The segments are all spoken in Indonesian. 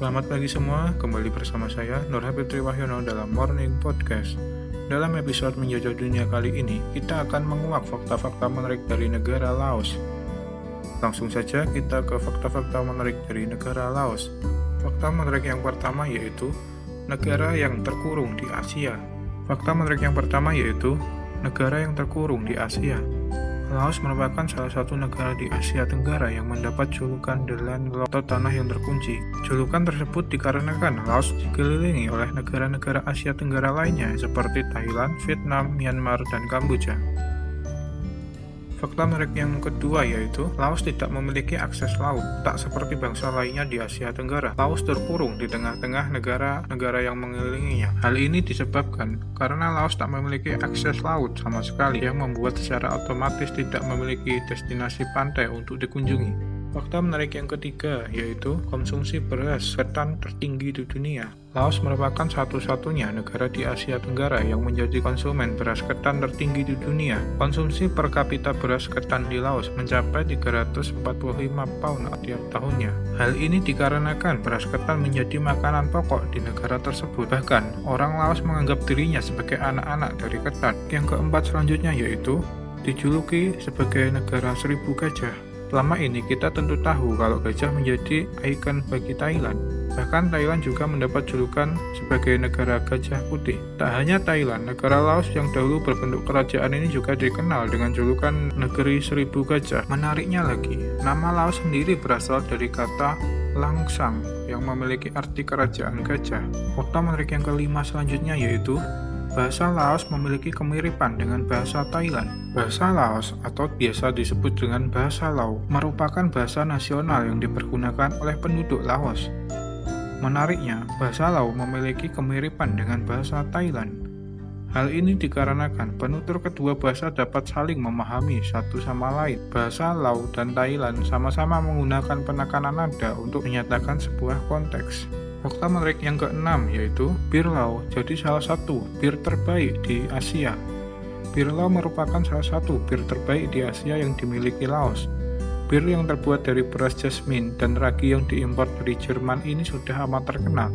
Selamat pagi semua, kembali bersama saya Nur Habib Triwahyono dalam Morning Podcast. Dalam episode Menjajah Dunia kali ini, kita akan menguak fakta-fakta menarik dari negara Laos. Langsung saja kita ke fakta-fakta menarik dari negara Laos. Fakta menarik yang pertama yaitu negara yang terkurung di Asia. Fakta menarik yang pertama yaitu negara yang terkurung di Asia. Laos merupakan salah satu negara di Asia Tenggara yang mendapat julukan The Land atau tanah yang terkunci. Julukan tersebut dikarenakan Laos dikelilingi oleh negara-negara Asia Tenggara lainnya seperti Thailand, Vietnam, Myanmar, dan Kamboja. Fakta menarik yang kedua yaitu Laos tidak memiliki akses laut, tak seperti bangsa lainnya di Asia Tenggara. Laos terkurung di tengah-tengah negara-negara yang mengelilinginya. Hal ini disebabkan karena Laos tak memiliki akses laut sama sekali yang membuat secara otomatis tidak memiliki destinasi pantai untuk dikunjungi. Fakta menarik yang ketiga yaitu konsumsi beras ketan tertinggi di dunia. Laos merupakan satu-satunya negara di Asia Tenggara yang menjadi konsumen beras ketan tertinggi di dunia. Konsumsi per kapita beras ketan di Laos mencapai 345 pound tiap tahunnya. Hal ini dikarenakan beras ketan menjadi makanan pokok di negara tersebut. Bahkan, orang Laos menganggap dirinya sebagai anak-anak dari ketan. Yang keempat selanjutnya yaitu dijuluki sebagai negara seribu gajah. Selama ini kita tentu tahu kalau gajah menjadi ikon bagi Thailand. Bahkan Thailand juga mendapat julukan sebagai negara gajah putih. Tak hanya Thailand, negara Laos yang dahulu berbentuk kerajaan ini juga dikenal dengan julukan negeri seribu gajah. Menariknya lagi, nama Laos sendiri berasal dari kata langsang yang memiliki arti kerajaan gajah. Fakta menarik yang kelima selanjutnya yaitu Bahasa Laos memiliki kemiripan dengan bahasa Thailand. Bahasa Laos atau biasa disebut dengan bahasa Lao merupakan bahasa nasional yang dipergunakan oleh penduduk Laos. Menariknya, bahasa Lao memiliki kemiripan dengan bahasa Thailand. Hal ini dikarenakan penutur kedua bahasa dapat saling memahami satu sama lain. Bahasa Lao dan Thailand sama-sama menggunakan penekanan nada untuk menyatakan sebuah konteks. Fakta menarik yang keenam yaitu bir Lao jadi salah satu bir terbaik di Asia. Bir Lao merupakan salah satu bir terbaik di Asia yang dimiliki Laos. Bir yang terbuat dari beras jasmine dan ragi yang diimpor dari Jerman ini sudah amat terkenal,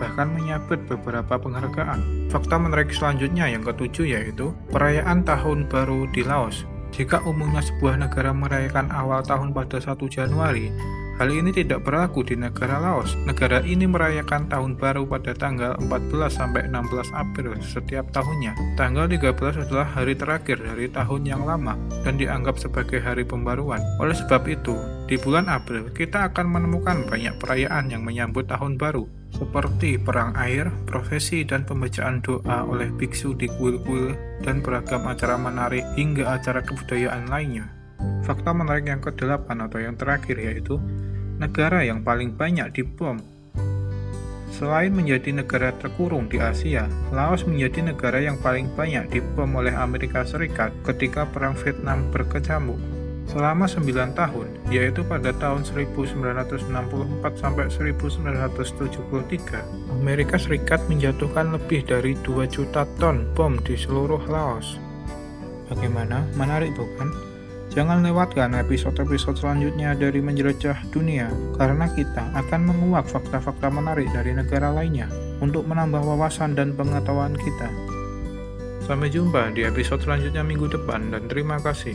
bahkan menyabet beberapa penghargaan. Fakta menarik selanjutnya yang ketujuh yaitu perayaan Tahun Baru di Laos. Jika umumnya sebuah negara merayakan awal tahun pada 1 Januari, Hal ini tidak berlaku di negara Laos. Negara ini merayakan tahun baru pada tanggal 14 sampai 16 April setiap tahunnya. Tanggal 13 adalah hari terakhir dari tahun yang lama dan dianggap sebagai hari pembaruan. Oleh sebab itu, di bulan April kita akan menemukan banyak perayaan yang menyambut tahun baru seperti perang air, profesi dan pembacaan doa oleh biksu di kuil-kuil dan beragam acara menarik hingga acara kebudayaan lainnya. Fakta menarik yang ke-8 atau yang terakhir yaitu negara yang paling banyak dibom. Selain menjadi negara terkurung di Asia, Laos menjadi negara yang paling banyak dibom oleh Amerika Serikat ketika Perang Vietnam berkecamuk. Selama 9 tahun, yaitu pada tahun 1964 sampai 1973, Amerika Serikat menjatuhkan lebih dari 2 juta ton bom di seluruh Laos. Bagaimana? Menarik bukan? Jangan lewatkan episode-episode selanjutnya dari Menjelajah Dunia, karena kita akan menguak fakta-fakta menarik dari negara lainnya untuk menambah wawasan dan pengetahuan kita. Sampai jumpa di episode selanjutnya minggu depan, dan terima kasih.